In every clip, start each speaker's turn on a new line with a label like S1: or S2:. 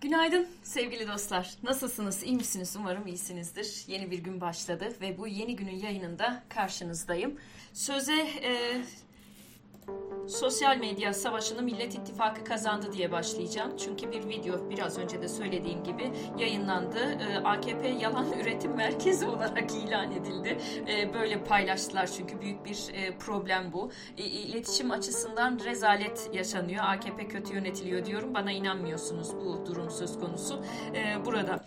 S1: Günaydın sevgili dostlar. Nasılsınız? İyi misiniz? Umarım iyisinizdir. Yeni bir gün başladı ve bu yeni günün yayınında karşınızdayım. Söze e, sosyal medya savaşını Millet İttifakı kazandı diye başlayacağım. Çünkü bir video biraz önce de söylediğim gibi yayınlandı. Ee, AKP yalan üretim merkezi olarak ilan edildi. Ee, böyle paylaştılar çünkü büyük bir e, problem bu. İletişim açısından rezalet yaşanıyor. AKP kötü yönetiliyor diyorum. Bana inanmıyorsunuz bu durum söz konusu. Ee, burada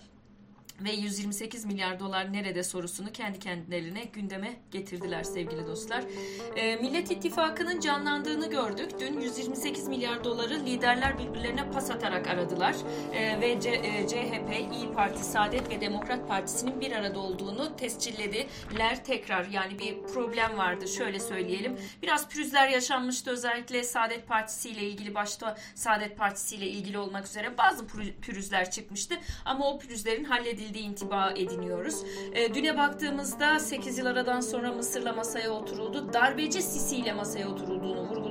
S1: ve 128 milyar dolar nerede sorusunu kendi kendilerine gündeme getirdiler sevgili dostlar. E, Millet İttifakı'nın canlandığını gördük. Dün 128 milyar doları liderler birbirlerine pas atarak aradılar. E, ve C, e, CHP, İyi Parti, Saadet ve Demokrat Partisi'nin bir arada olduğunu tescillediler tekrar. Yani bir problem vardı şöyle söyleyelim. Biraz pürüzler yaşanmıştı özellikle Saadet Partisi ile ilgili başta Saadet Partisi ile ilgili olmak üzere bazı pürüzler çıkmıştı. Ama o pürüzlerin halledildiği edildiği intiba ediniyoruz. E, düne baktığımızda 8 yıl aradan sonra Mısır'la masaya oturuldu. Darbeci Sisi ile masaya oturulduğunu vurguluyoruz.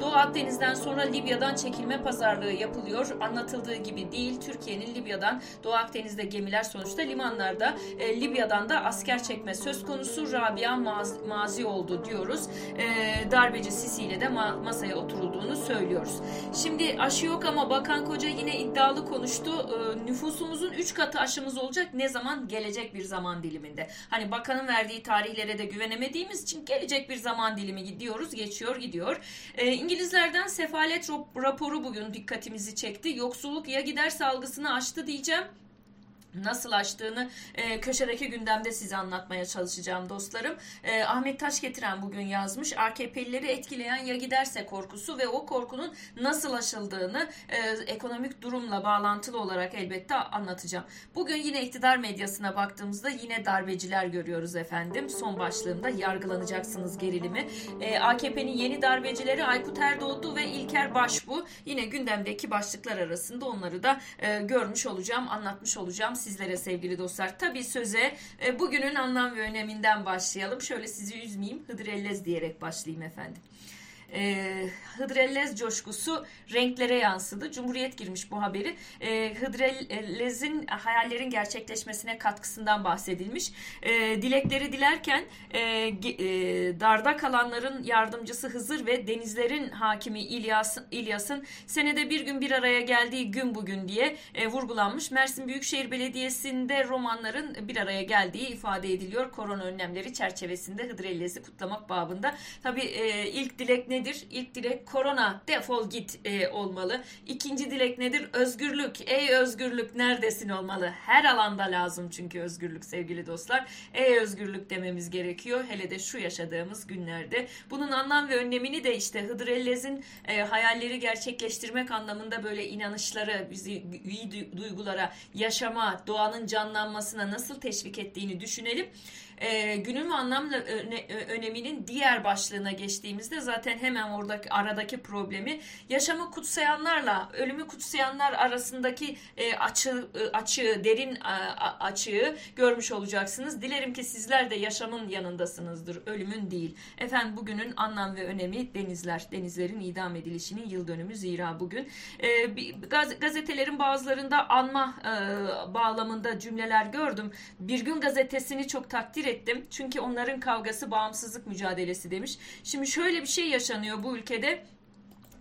S1: Doğu Akdeniz'den sonra Libya'dan çekilme pazarlığı yapılıyor. Anlatıldığı gibi değil. Türkiye'nin Libya'dan Doğu Akdeniz'de gemiler sonuçta limanlarda e, Libya'dan da asker çekme söz konusu Rabia maz, mazi oldu diyoruz. E, darbeci Sisi ile de ma- masaya oturulduğunu söylüyoruz. Şimdi aşı yok ama Bakan Koca yine iddialı konuştu. E, nüfusumuzun 3 katı aşımız olacak. Ne zaman? Gelecek bir zaman diliminde. Hani bakanın verdiği tarihlere de güvenemediğimiz için gelecek bir zaman dilimi gidiyoruz, geçiyor, gidiyor. E, İngilizlerden sefalet raporu bugün dikkatimizi çekti. Yoksulluk ya gider salgısını aştı diyeceğim nasıl açtığını e, köşedeki gündemde size anlatmaya çalışacağım dostlarım. E, Ahmet Taş getiren bugün yazmış. AKP'lileri etkileyen ya giderse korkusu ve o korkunun nasıl aşıldığını e, ekonomik durumla bağlantılı olarak elbette anlatacağım. Bugün yine iktidar medyasına baktığımızda yine darbeciler görüyoruz efendim. Son başlığımda yargılanacaksınız gerilimi. E, AKP'nin yeni darbecileri Aykut Erdoğdu ve İlker Başbu. Yine gündemdeki başlıklar arasında onları da e, görmüş olacağım, anlatmış olacağım sizlere sevgili dostlar. Tabi söze e, bugünün anlam ve öneminden başlayalım. Şöyle sizi üzmeyeyim. Hıdrellez diyerek başlayayım efendim e, Hıdrellez coşkusu renklere yansıdı. Cumhuriyet girmiş bu haberi. E, Hıdrellez'in hayallerin gerçekleşmesine katkısından bahsedilmiş. E, dilekleri dilerken e, e, darda kalanların yardımcısı Hızır ve denizlerin hakimi İlyas'ın İlyas'ın senede bir gün bir araya geldiği gün bugün diye e, vurgulanmış. Mersin Büyükşehir Belediyesi'nde romanların bir araya geldiği ifade ediliyor. Korona önlemleri çerçevesinde Hıdrellez'i kutlamak babında. Tabii e, ilk dilek nedir? Nedir? İlk dilek korona defol git e, olmalı. İkinci dilek nedir? Özgürlük. Ey özgürlük neredesin olmalı? Her alanda lazım çünkü özgürlük sevgili dostlar. Ey özgürlük dememiz gerekiyor. Hele de şu yaşadığımız günlerde. Bunun anlam ve önlemini de işte Hıdır Ellez'in e, hayalleri gerçekleştirmek anlamında böyle inanışları, bizi iyi duygulara, yaşama, doğanın canlanmasına nasıl teşvik ettiğini düşünelim e, günün anlamlı öne, öneminin diğer başlığına geçtiğimizde zaten hemen oradaki aradaki problemi yaşamı kutsayanlarla ölümü kutsayanlar arasındaki e, açı, e, açığı, derin a, açığı görmüş olacaksınız. Dilerim ki sizler de yaşamın yanındasınızdır, ölümün değil. Efendim bugünün anlam ve önemi denizler, denizlerin idam edilişinin yıl dönümü zira bugün. E, gaz, gazetelerin bazılarında anma e, bağlamında cümleler gördüm. Bir gün gazetesini çok takdir takdir ettim. Çünkü onların kavgası bağımsızlık mücadelesi demiş. Şimdi şöyle bir şey yaşanıyor bu ülkede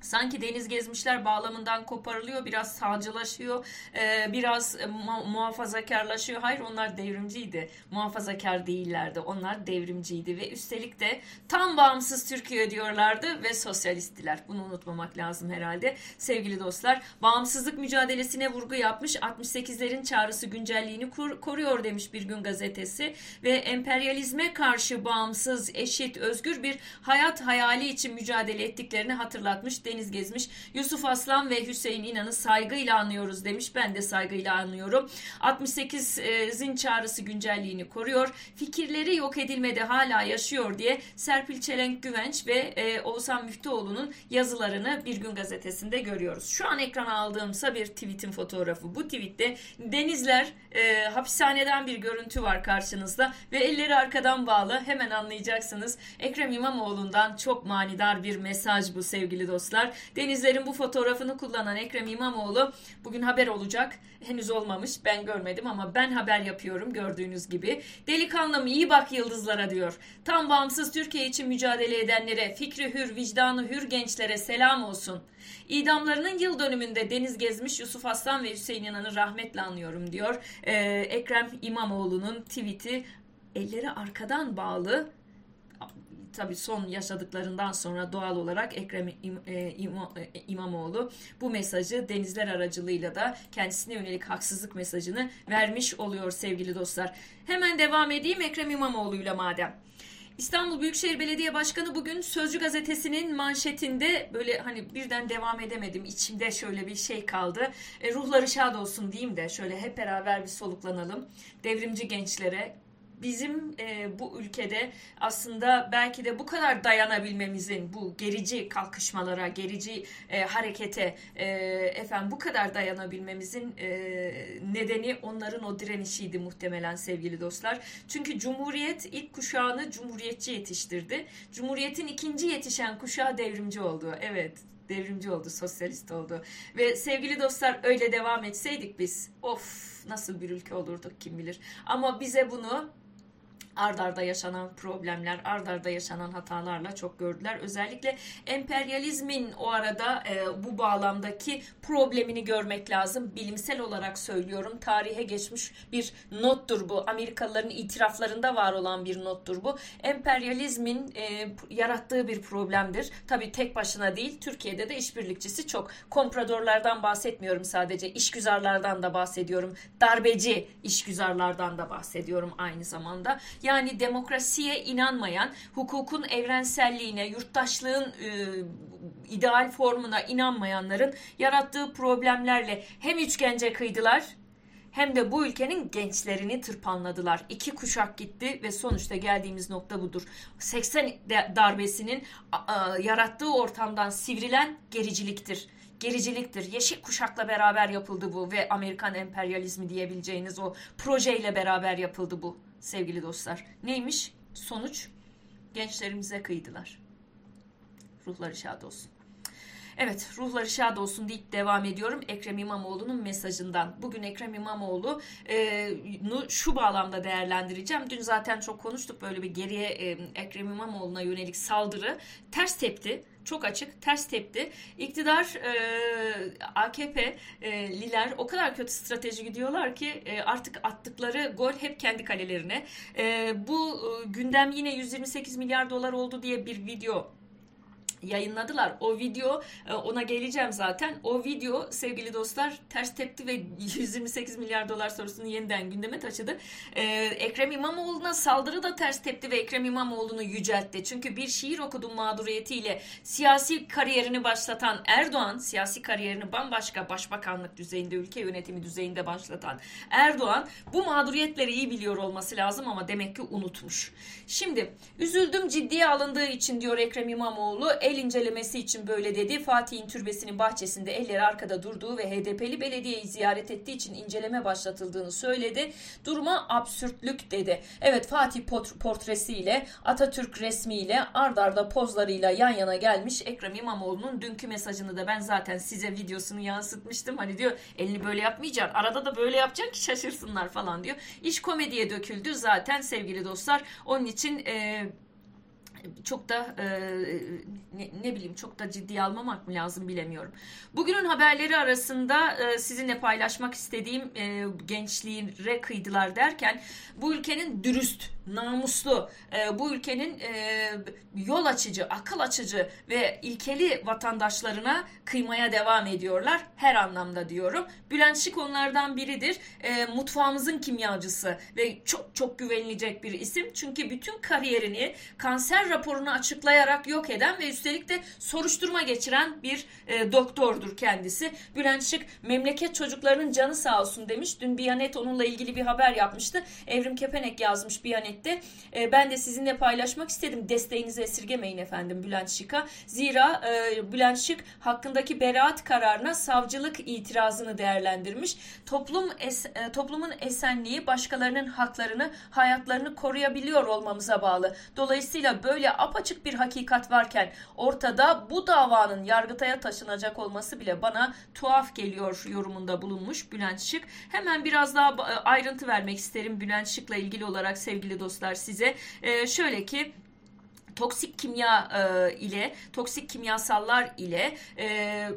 S1: sanki deniz gezmişler bağlamından koparılıyor, biraz sağcılaşıyor, e, biraz muhafazakarlaşıyor. Hayır onlar devrimciydi. Muhafazakar değillerdi. Onlar devrimciydi ve üstelik de tam bağımsız Türkiye diyorlardı ve sosyalisttiler. Bunu unutmamak lazım herhalde. Sevgili dostlar, bağımsızlık mücadelesine vurgu yapmış. 68'lerin çağrısı güncelliğini koruyor demiş bir gün gazetesi ve emperyalizme karşı bağımsız, eşit, özgür bir hayat hayali için mücadele ettiklerini hatırlatmış deniz gezmiş. Yusuf Aslan ve Hüseyin İnan'ı saygıyla anıyoruz demiş. Ben de saygıyla anıyorum. 68'in çağrısı güncelliğini koruyor. Fikirleri yok edilmede hala yaşıyor diye Serpil Çelenk Güvenç ve e, Oğuzhan Müftüoğlu'nun yazılarını Bir Gün Gazetesi'nde görüyoruz. Şu an ekrana aldığımsa bir tweetin fotoğrafı. Bu tweette denizler e, hapishaneden bir görüntü var karşınızda ve elleri arkadan bağlı. Hemen anlayacaksınız. Ekrem İmamoğlu'ndan çok manidar bir mesaj bu sevgili dostlar dostlar. Denizlerin bu fotoğrafını kullanan Ekrem İmamoğlu bugün haber olacak. Henüz olmamış ben görmedim ama ben haber yapıyorum gördüğünüz gibi. Delikanlım iyi bak yıldızlara diyor. Tam bağımsız Türkiye için mücadele edenlere, fikri hür, vicdanı hür gençlere selam olsun. İdamlarının yıl dönümünde deniz gezmiş Yusuf Aslan ve Hüseyin İnan'ı rahmetle anıyorum diyor. Ee, Ekrem İmamoğlu'nun tweet'i elleri arkadan bağlı tabii son yaşadıklarından sonra doğal olarak Ekrem İm, İma, İmamoğlu bu mesajı denizler aracılığıyla da kendisine yönelik haksızlık mesajını vermiş oluyor sevgili dostlar. Hemen devam edeyim Ekrem İmamoğlu'yla madem. İstanbul Büyükşehir Belediye Başkanı bugün Sözcü gazetesinin manşetinde böyle hani birden devam edemedim. İçimde şöyle bir şey kaldı. E, ruhları şad olsun diyeyim de şöyle hep beraber bir soluklanalım. Devrimci gençlere bizim e, bu ülkede aslında belki de bu kadar dayanabilmemizin bu gerici kalkışmalara, gerici e, harekete e, efendim bu kadar dayanabilmemizin e, nedeni onların o direnişiydi muhtemelen sevgili dostlar. Çünkü Cumhuriyet ilk kuşağını cumhuriyetçi yetiştirdi. Cumhuriyetin ikinci yetişen kuşağı devrimci oldu. Evet devrimci oldu, sosyalist oldu. Ve sevgili dostlar öyle devam etseydik biz of nasıl bir ülke olurduk kim bilir. Ama bize bunu ardarda yaşanan problemler, ardarda yaşanan hatalarla çok gördüler. Özellikle emperyalizmin o arada e, bu bağlamdaki problemini görmek lazım. Bilimsel olarak söylüyorum. Tarihe geçmiş bir nottur bu. Amerikalıların itiraflarında var olan bir nottur bu. Emperyalizmin e, yarattığı bir problemdir. Tabii tek başına değil. Türkiye'de de işbirlikçisi çok. Kompradorlardan bahsetmiyorum sadece. İşgüzarlardan da bahsediyorum. Darbeci işgüzarlardan da bahsediyorum aynı zamanda. Yani demokrasiye inanmayan, hukukun evrenselliğine, yurttaşlığın e, ideal formuna inanmayanların yarattığı problemlerle hem üçgence kıydılar hem de bu ülkenin gençlerini tırpanladılar. İki kuşak gitti ve sonuçta geldiğimiz nokta budur. 80 darbesinin yarattığı ortamdan sivrilen gericiliktir gericiliktir. Yeşil kuşakla beraber yapıldı bu ve Amerikan emperyalizmi diyebileceğiniz o projeyle beraber yapıldı bu sevgili dostlar. Neymiş? Sonuç gençlerimize kıydılar. Ruhları şad olsun. Evet ruhları şad olsun deyip devam ediyorum Ekrem İmamoğlu'nun mesajından. Bugün Ekrem İmamoğlu e, şu bağlamda değerlendireceğim. Dün zaten çok konuştuk böyle bir geriye Ekrem İmamoğlu'na yönelik saldırı ters tepti çok açık ters tepti. İktidar e, AKP e, liler o kadar kötü strateji gidiyorlar ki e, artık attıkları gol hep kendi kalelerine. E, bu e, gündem yine 128 milyar dolar oldu diye bir video yayınladılar. O video e, ona geleceğim zaten. O video sevgili dostlar ters tepti ve 128 milyar dolar sorusunu yeniden gündeme taşıdı. Ee, Ekrem İmamoğlu'na saldırı da ters tepti ve Ekrem İmamoğlu'nu yüceltti. Çünkü bir şiir okudum mağduriyetiyle siyasi kariyerini başlatan Erdoğan, siyasi kariyerini bambaşka başbakanlık düzeyinde, ülke yönetimi düzeyinde başlatan Erdoğan bu mağduriyetleri iyi biliyor olması lazım ama demek ki unutmuş. Şimdi üzüldüm ciddiye alındığı için diyor Ekrem İmamoğlu incelemesi için böyle dedi. Fatih'in türbesinin bahçesinde elleri arkada durduğu ve HDP'li belediyeyi ziyaret ettiği için inceleme başlatıldığını söyledi. Duruma absürtlük dedi. Evet Fatih portresiyle Atatürk resmiyle ardarda pozlarıyla yan yana gelmiş Ekrem İmamoğlu'nun dünkü mesajını da ben zaten size videosunu yansıtmıştım. Hani diyor elini böyle yapmayacaksın. Arada da böyle yapacaksın ki şaşırsınlar falan diyor. İş komediye döküldü zaten sevgili dostlar. Onun için e, çok da e, ne, ne bileyim çok da ciddiye almamak mı lazım bilemiyorum. Bugünün haberleri arasında e, sizinle paylaşmak istediğim e, gençliğe kıydılar derken bu ülkenin dürüst, namuslu, e, bu ülkenin e, yol açıcı, akıl açıcı ve ilkeli vatandaşlarına kıymaya devam ediyorlar. Her anlamda diyorum. Bülent Şık onlardan biridir. E, mutfağımızın kimyacısı ve çok çok güvenilecek bir isim. Çünkü bütün kariyerini kanser raporunu açıklayarak yok eden ve üstelik de soruşturma geçiren bir e, doktordur kendisi. Bülent Şık memleket çocuklarının canı sağ olsun demiş. Dün Biyanet onunla ilgili bir haber yapmıştı. Evrim Kepenek yazmış Biyanet etmekte. E, ben de sizinle paylaşmak istedim. Desteğinizi esirgemeyin efendim Bülent Şık'a. Zira e, Bülent Şık hakkındaki beraat kararına savcılık itirazını değerlendirmiş. Toplum es, e, toplumun esenliği başkalarının haklarını, hayatlarını koruyabiliyor olmamıza bağlı. Dolayısıyla böyle apaçık bir hakikat varken ortada bu davanın Yargıtay'a taşınacak olması bile bana tuhaf geliyor yorumunda bulunmuş Bülent Şık. Hemen biraz daha ayrıntı vermek isterim Bülent Şık'la ilgili olarak sevgili dostlar size. Ee, şöyle ki toksik kimya e, ile toksik kimyasallar ile e,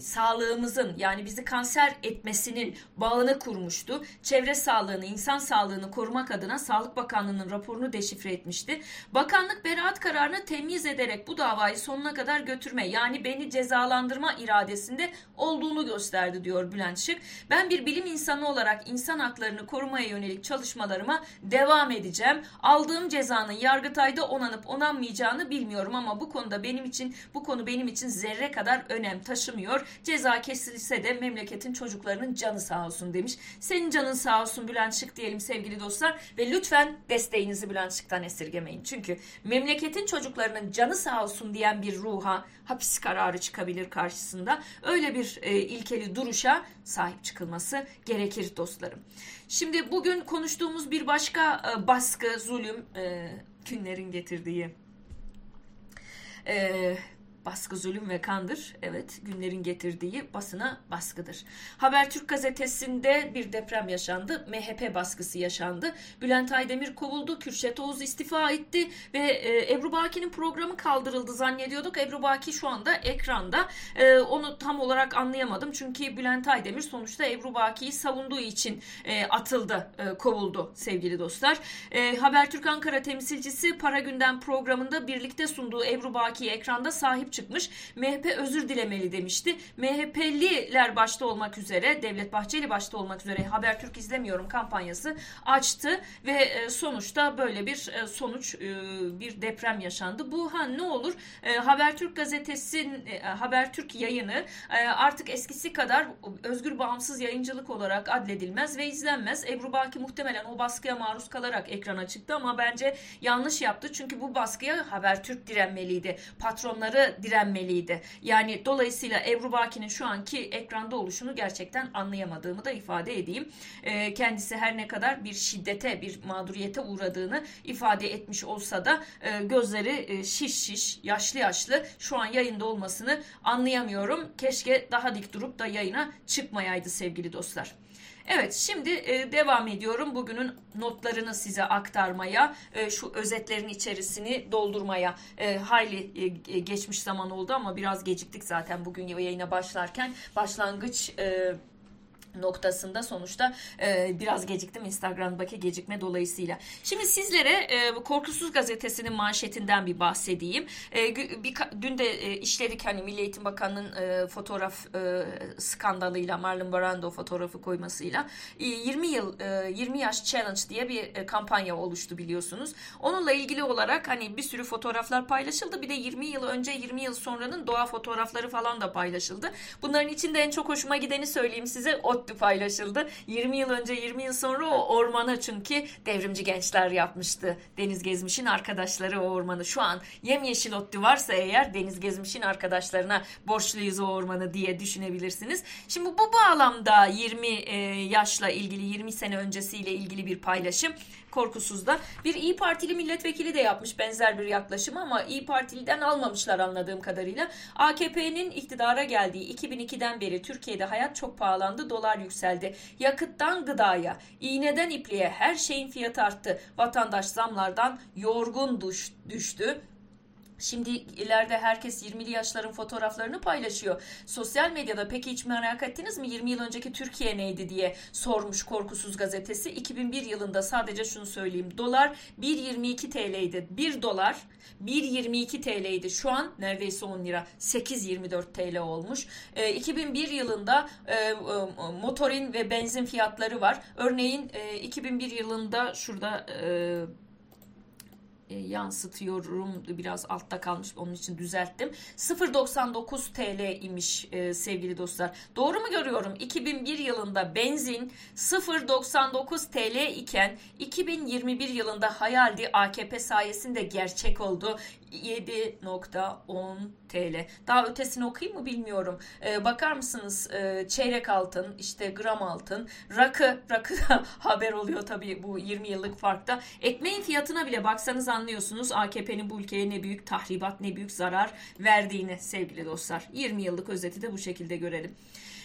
S1: sağlığımızın yani bizi kanser etmesinin bağını kurmuştu. Çevre sağlığını, insan sağlığını korumak adına Sağlık Bakanlığı'nın raporunu deşifre etmişti. Bakanlık beraat kararını temiz ederek bu davayı sonuna kadar götürme yani beni cezalandırma iradesinde olduğunu gösterdi diyor Bülent Şık. Ben bir bilim insanı olarak insan haklarını korumaya yönelik çalışmalarıma devam edeceğim. Aldığım cezanın Yargıtay'da onanıp onanmayacağını onanmayacağını bilmiyorum ama bu konuda benim için bu konu benim için zerre kadar önem taşımıyor. Ceza kesilse de memleketin çocuklarının canı sağ olsun demiş. Senin canın sağ olsun Bülent Şık diyelim sevgili dostlar ve lütfen desteğinizi Bülent Şık'tan esirgemeyin. Çünkü memleketin çocuklarının canı sağ olsun diyen bir ruha hapis kararı çıkabilir karşısında. Öyle bir e, ilkeli duruşa sahip çıkılması gerekir dostlarım. Şimdi bugün konuştuğumuz bir başka e, baskı, zulüm, e, günlerin getirdiği e, baskı, zulüm ve kandır. Evet, günlerin getirdiği basına baskıdır. Habertürk gazetesinde bir deprem yaşandı. MHP baskısı yaşandı. Bülent Aydemir kovuldu. Kürşet Oğuz istifa etti ve e, Ebru Baki'nin programı kaldırıldı zannediyorduk. Ebru Baki şu anda ekranda. E, onu tam olarak anlayamadım. Çünkü Bülent Aydemir sonuçta Ebru Baki'yi savunduğu için e, atıldı, e, kovuldu sevgili dostlar. E, Habertürk Ankara temsilcisi Para Gündem programında birlikte sunduğu Ebru Baki'yi ekranda sahip çıkmış. MHP özür dilemeli demişti. MHP'liler başta olmak üzere, Devlet Bahçeli başta olmak üzere Habertürk izlemiyorum kampanyası açtı ve e, sonuçta böyle bir e, sonuç, e, bir deprem yaşandı. Bu ha ne olur? Habertürk gazetesinin Habertürk yayını artık eskisi kadar özgür bağımsız yayıncılık olarak adledilmez ve izlenmez. Ebru Baki muhtemelen o baskıya maruz kalarak ekrana çıktı ama bence yanlış yaptı. Çünkü bu baskıya Habertürk direnmeliydi. Patronları direnmeliydi. Yani dolayısıyla Ebru Baki'nin şu anki ekranda oluşunu gerçekten anlayamadığımı da ifade edeyim. E, kendisi her ne kadar bir şiddete, bir mağduriyete uğradığını ifade etmiş olsa da e, gözleri e, şiş şiş, yaşlı yaşlı şu an yayında olmasını anlayamıyorum. Keşke daha dik durup da yayına çıkmayaydı sevgili dostlar. Evet şimdi e, devam ediyorum bugünün notlarını size aktarmaya, e, şu özetlerin içerisini doldurmaya. E, hayli e, geçmiş zaman oldu ama biraz geciktik zaten bugün yayına başlarken. Başlangıç... E, noktasında sonuçta e, biraz geciktim Instagram'daki gecikme dolayısıyla. Şimdi sizlere e, Korkusuz Gazetesi'nin manşetinden bir bahsedeyim. E, bir, dün de e, işledik hani Milli Eğitim Bakanı'nın e, fotoğraf e, skandalıyla Marlon Brando fotoğrafı koymasıyla e, 20 yıl e, 20 yaş challenge diye bir e, kampanya oluştu biliyorsunuz. Onunla ilgili olarak hani bir sürü fotoğraflar paylaşıldı. Bir de 20 yıl önce 20 yıl sonranın doğa fotoğrafları falan da paylaşıldı. Bunların içinde en çok hoşuma gideni söyleyeyim size. O ODTÜ paylaşıldı. 20 yıl önce 20 yıl sonra o ormanı çünkü devrimci gençler yapmıştı. Deniz Gezmiş'in arkadaşları o ormanı. Şu an yemyeşil ODTÜ varsa eğer Deniz Gezmiş'in arkadaşlarına borçluyuz o ormanı diye düşünebilirsiniz. Şimdi bu bağlamda 20 e, yaşla ilgili 20 sene öncesiyle ilgili bir paylaşım korkusuzda. Bir İyi Partili milletvekili de yapmış benzer bir yaklaşım ama İyi Partili'den almamışlar anladığım kadarıyla. AKP'nin iktidara geldiği 2002'den beri Türkiye'de hayat çok pahalandı, dolar yükseldi. Yakıttan gıdaya, iğneden ipliğe her şeyin fiyatı arttı. Vatandaş zamlardan yorgun düştü. Şimdi ileride herkes 20'li yaşların fotoğraflarını paylaşıyor. Sosyal medyada peki hiç merak ettiniz mi 20 yıl önceki Türkiye neydi diye sormuş Korkusuz gazetesi. 2001 yılında sadece şunu söyleyeyim. Dolar 1.22 TL'ydi. 1 dolar 1.22 TL'ydi. Şu an neredeyse 10 lira. 8.24 TL olmuş. E, 2001 yılında e, motorin ve benzin fiyatları var. Örneğin e, 2001 yılında şurada e, e, yansıtıyorum. Biraz altta kalmış onun için düzelttim. 0.99 TL imiş e, sevgili dostlar. Doğru mu görüyorum? 2001 yılında benzin 0.99 TL iken 2021 yılında hayaldi AKP sayesinde gerçek oldu. 7.10 TL. Daha ötesini okuyayım mı bilmiyorum. Ee, bakar mısınız ee, çeyrek altın, işte gram altın, rakı, rakı da haber oluyor tabii bu 20 yıllık farkta. Ekmeğin fiyatına bile baksanız anlıyorsunuz AKP'nin bu ülkeye ne büyük tahribat, ne büyük zarar verdiğini sevgili dostlar. 20 yıllık özeti de bu şekilde görelim.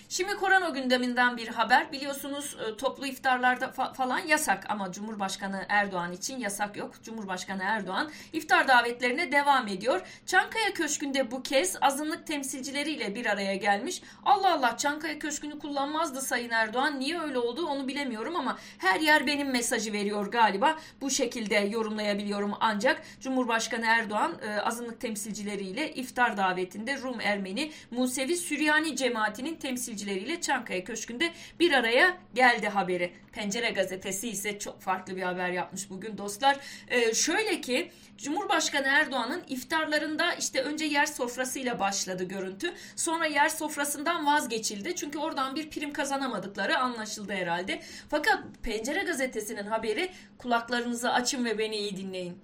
S1: Şimdi korona gündeminden bir haber. Biliyorsunuz e, toplu iftarlarda fa- falan yasak ama Cumhurbaşkanı Erdoğan için yasak yok. Cumhurbaşkanı Erdoğan iftar davetlerine devam ediyor. Çankaya Köşkü'nde bu kez azınlık temsilcileriyle bir araya gelmiş. Allah Allah Çankaya Köşkü'nü kullanmazdı Sayın Erdoğan. Niye öyle oldu onu bilemiyorum ama her yer benim mesajı veriyor galiba. Bu şekilde yorumlayabiliyorum ancak Cumhurbaşkanı Erdoğan e, azınlık temsilcileriyle iftar davetinde Rum Ermeni Musevi Süryani cemaatinin temsilcileriyle temsilcileriyle Çankaya Köşkü'nde bir araya geldi haberi. Pencere gazetesi ise çok farklı bir haber yapmış bugün dostlar. Ee, şöyle ki Cumhurbaşkanı Erdoğan'ın iftarlarında işte önce yer sofrasıyla başladı görüntü. Sonra yer sofrasından vazgeçildi. Çünkü oradan bir prim kazanamadıkları anlaşıldı herhalde. Fakat Pencere gazetesinin haberi kulaklarınızı açın ve beni iyi dinleyin.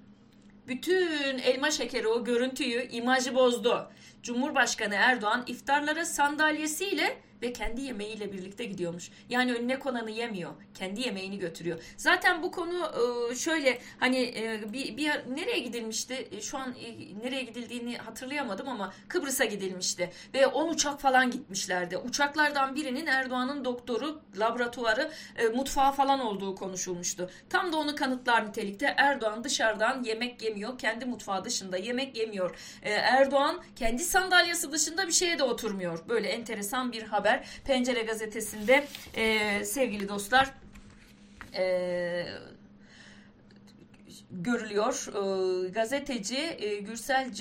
S1: Bütün elma şekeri o görüntüyü, imajı bozdu. Cumhurbaşkanı Erdoğan iftarlara sandalyesiyle ve kendi yemeğiyle birlikte gidiyormuş. Yani önüne konanı yemiyor. Kendi yemeğini götürüyor. Zaten bu konu e, şöyle hani e, bir, bir nereye gidilmişti? E, şu an nereye gidildiğini hatırlayamadım ama Kıbrıs'a gidilmişti. Ve 10 uçak falan gitmişlerdi. Uçaklardan birinin Erdoğan'ın doktoru, laboratuvarı, mutfağı falan olduğu konuşulmuştu. Tam da onu kanıtlar nitelikte Erdoğan dışarıdan yemek yemiyor. Kendi mutfağı dışında yemek yemiyor. Erdoğan kendi sandalyesi dışında bir şeye de oturmuyor. Böyle enteresan bir haber haber Pencere gazetesinde e, sevgili dostlar e, görülüyor. E, gazeteci e, Gürsel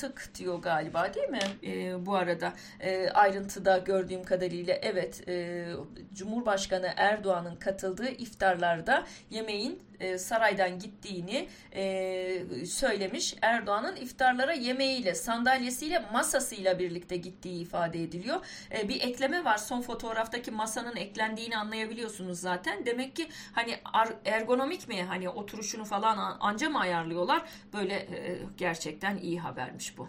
S1: Cantık diyor galiba değil mi? E, bu arada e, ayrıntıda gördüğüm kadarıyla evet e, Cumhurbaşkanı Erdoğan'ın katıldığı iftarlarda yemeğin e, saraydan gittiğini e, söylemiş. Erdoğan'ın iftarlara yemeğiyle, sandalyesiyle, masasıyla birlikte gittiği ifade ediliyor. E, bir ekleme var. Son fotoğraftaki masanın eklendiğini anlayabiliyorsunuz zaten. Demek ki hani ergonomik mi hani oturuşunu falan anca mı ayarlıyorlar? Böyle e, gerçekten iyi habermiş bu.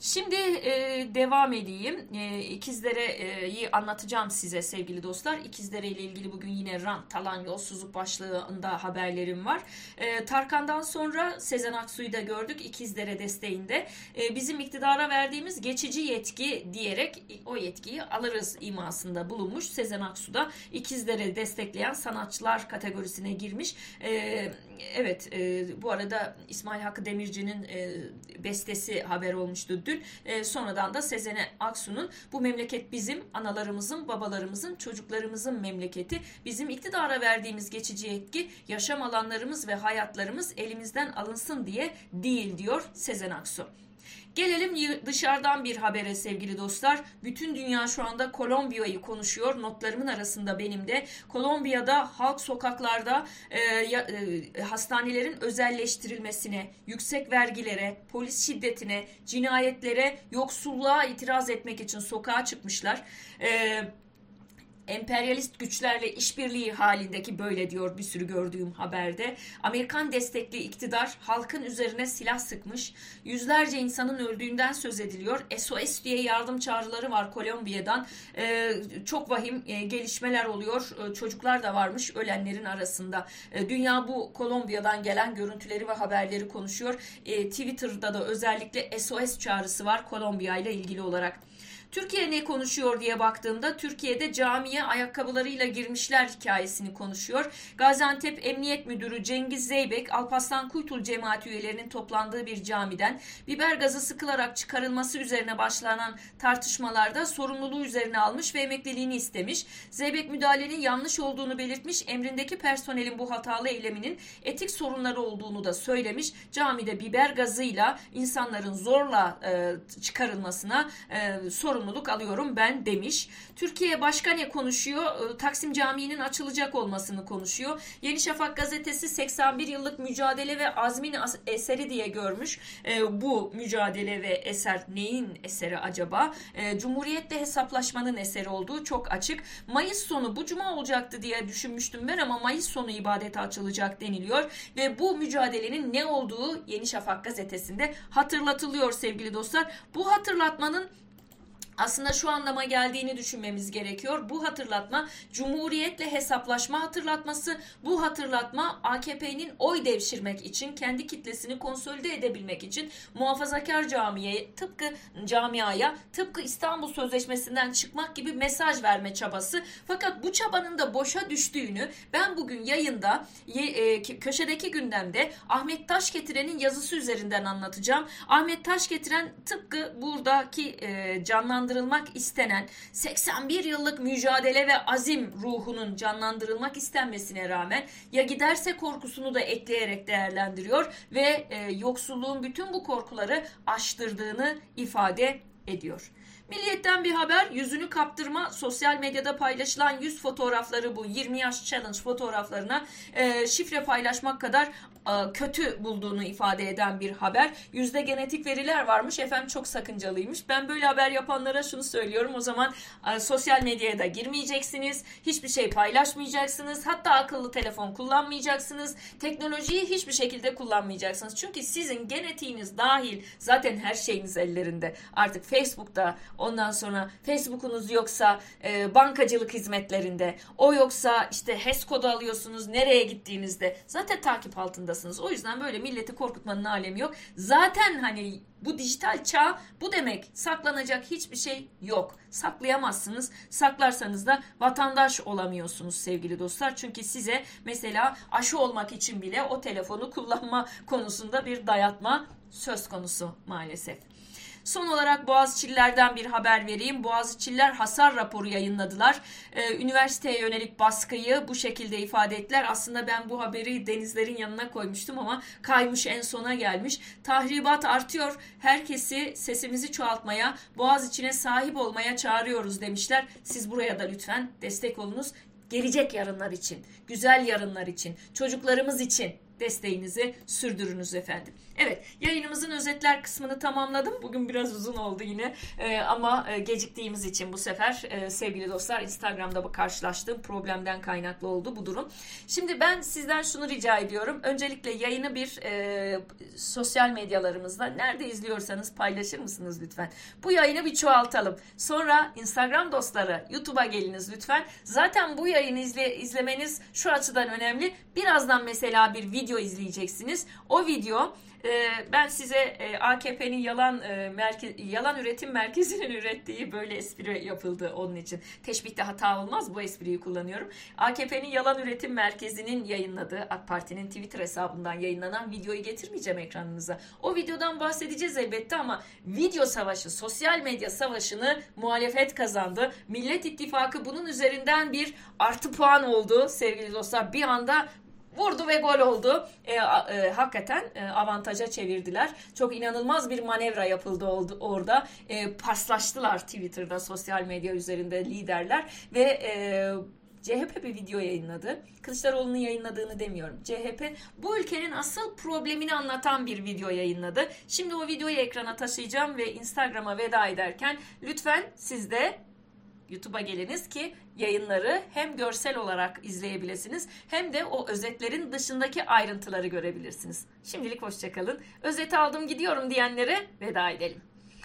S1: Şimdi e, devam edeyim. E, İkizdere'yi anlatacağım size sevgili dostlar. İkizdere ile ilgili bugün yine rant, talan, yolsuzluk başlığında haberlerim var. E, Tarkan'dan sonra Sezen Aksu'yu da gördük İkizdere desteğinde. E, bizim iktidara verdiğimiz geçici yetki diyerek o yetkiyi alırız imasında bulunmuş. Sezen Aksu da İkizdere destekleyen sanatçılar kategorisine girmiş. E, evet e, bu arada İsmail Hakkı Demirci'nin e, bestesi haber olmuştu dün. E, sonradan da Sezen Aksu'nun bu memleket bizim analarımızın, babalarımızın, çocuklarımızın memleketi. Bizim iktidara verdiğimiz geçici yetki yaşam alanlarımız ve hayatlarımız elimizden alınsın diye değil diyor Sezen Aksu. Gelelim dışarıdan bir habere sevgili dostlar. Bütün dünya şu anda Kolombiya'yı konuşuyor. Notlarımın arasında benim de. Kolombiya'da halk sokaklarda e, e, hastanelerin özelleştirilmesine, yüksek vergilere, polis şiddetine, cinayetlere, yoksulluğa itiraz etmek için sokağa çıkmışlar. Evet emperyalist güçlerle işbirliği halindeki böyle diyor bir sürü gördüğüm haberde. Amerikan destekli iktidar halkın üzerine silah sıkmış. Yüzlerce insanın öldüğünden söz ediliyor. SOS diye yardım çağrıları var Kolombiya'dan. Ee, çok vahim e, gelişmeler oluyor. Ee, çocuklar da varmış ölenlerin arasında. Ee, dünya bu Kolombiya'dan gelen görüntüleri ve haberleri konuşuyor. Ee, Twitter'da da özellikle SOS çağrısı var Kolombiya ile ilgili olarak. Türkiye ne konuşuyor diye baktığımda Türkiye'de camiye ayakkabılarıyla girmişler hikayesini konuşuyor. Gaziantep Emniyet Müdürü Cengiz Zeybek Alpaslan Kuytul cemaati üyelerinin toplandığı bir camiden biber gazı sıkılarak çıkarılması üzerine başlanan tartışmalarda sorumluluğu üzerine almış ve emekliliğini istemiş. Zeybek müdahalenin yanlış olduğunu belirtmiş. Emrindeki personelin bu hatalı eyleminin etik sorunları olduğunu da söylemiş. Camide biber gazıyla insanların zorla e, çıkarılmasına e, sorumlu sorumluluk alıyorum ben demiş. Türkiye başka ne konuşuyor? Ee, Taksim Camii'nin açılacak olmasını konuşuyor. Yeni Şafak gazetesi 81 yıllık mücadele ve azmin eseri diye görmüş. Ee, bu mücadele ve eser neyin eseri acaba? Ee, Cumhuriyetle hesaplaşmanın eseri olduğu çok açık. Mayıs sonu bu cuma olacaktı diye düşünmüştüm ben ama Mayıs sonu ibadete açılacak deniliyor ve bu mücadelenin ne olduğu Yeni Şafak gazetesinde hatırlatılıyor sevgili dostlar. Bu hatırlatmanın aslında şu anlama geldiğini düşünmemiz gerekiyor. Bu hatırlatma Cumhuriyetle hesaplaşma hatırlatması. Bu hatırlatma AKP'nin oy devşirmek için, kendi kitlesini konsolide edebilmek için muhafazakar camiye tıpkı camiaya tıpkı İstanbul Sözleşmesi'nden çıkmak gibi mesaj verme çabası. Fakat bu çabanın da boşa düştüğünü ben bugün yayında e, köşedeki gündemde Ahmet Taş getirenin yazısı üzerinden anlatacağım. Ahmet Taş getiren tıpkı buradaki e, canlandırma canlandırılmak istenen 81 yıllık mücadele ve azim ruhunun canlandırılmak istenmesine rağmen ya giderse korkusunu da ekleyerek değerlendiriyor ve e, yoksulluğun bütün bu korkuları aştırdığını ifade ediyor. Milliyetten bir haber yüzünü kaptırma sosyal medyada paylaşılan yüz fotoğrafları bu 20 yaş challenge fotoğraflarına e, şifre paylaşmak kadar kötü bulduğunu ifade eden bir haber. Yüzde genetik veriler varmış efendim çok sakıncalıymış. Ben böyle haber yapanlara şunu söylüyorum o zaman e, sosyal medyaya da girmeyeceksiniz. Hiçbir şey paylaşmayacaksınız. Hatta akıllı telefon kullanmayacaksınız. Teknolojiyi hiçbir şekilde kullanmayacaksınız. Çünkü sizin genetiğiniz dahil zaten her şeyiniz ellerinde. Artık Facebook'ta ondan sonra Facebook'unuz yoksa e, bankacılık hizmetlerinde o yoksa işte HES kodu alıyorsunuz nereye gittiğinizde zaten takip altında zorundasınız. O yüzden böyle milleti korkutmanın alemi yok. Zaten hani bu dijital çağ bu demek. Saklanacak hiçbir şey yok. Saklayamazsınız. Saklarsanız da vatandaş olamıyorsunuz sevgili dostlar. Çünkü size mesela aşı olmak için bile o telefonu kullanma konusunda bir dayatma söz konusu maalesef. Son olarak Boğaziçi'lilerden bir haber vereyim. Boğaziçi'liler hasar raporu yayınladılar. Ee, üniversiteye yönelik baskıyı bu şekilde ifade ettiler. Aslında ben bu haberi denizlerin yanına koymuştum ama kaymış en sona gelmiş. Tahribat artıyor. Herkesi sesimizi çoğaltmaya, Boğaziçi'ne sahip olmaya çağırıyoruz demişler. Siz buraya da lütfen destek olunuz. Gelecek yarınlar için, güzel yarınlar için, çocuklarımız için desteğinizi sürdürünüz efendim. Evet yayınımızın özetler kısmını tamamladım. Bugün biraz uzun oldu yine ee, ama e, geciktiğimiz için bu sefer e, sevgili dostlar Instagram'da karşılaştığım problemden kaynaklı oldu bu durum. Şimdi ben sizden şunu rica ediyorum. Öncelikle yayını bir e, sosyal medyalarımızda nerede izliyorsanız paylaşır mısınız lütfen? Bu yayını bir çoğaltalım. Sonra Instagram dostları YouTube'a geliniz lütfen. Zaten bu yayını izle, izlemeniz şu açıdan önemli. Birazdan mesela bir video izleyeceksiniz. O video ee, ben size e, AKP'nin yalan e, merkez, yalan üretim merkezinin ürettiği böyle espri yapıldı onun için. Teşbihte hata olmaz bu espriyi kullanıyorum. AKP'nin yalan üretim merkezinin yayınladığı AK Parti'nin Twitter hesabından yayınlanan videoyu getirmeyeceğim ekranınıza. O videodan bahsedeceğiz elbette ama video savaşı, sosyal medya savaşını muhalefet kazandı. Millet İttifakı bunun üzerinden bir artı puan oldu sevgili dostlar. Bir anda vurdu ve gol oldu. E, e, hakikaten e, avantaja çevirdiler. Çok inanılmaz bir manevra yapıldı oldu orada. E, paslaştılar Twitter'da, sosyal medya üzerinde liderler ve e, CHP bir video yayınladı. Kılıçdaroğlu'nun yayınladığını demiyorum. CHP bu ülkenin asıl problemini anlatan bir video yayınladı. Şimdi o videoyu ekrana taşıyacağım ve Instagram'a veda ederken lütfen siz de YouTube'a geliniz ki yayınları hem görsel olarak izleyebilirsiniz hem de o özetlerin dışındaki ayrıntıları görebilirsiniz. Şimdilik hoşçakalın. Özeti aldım gidiyorum diyenlere veda edelim.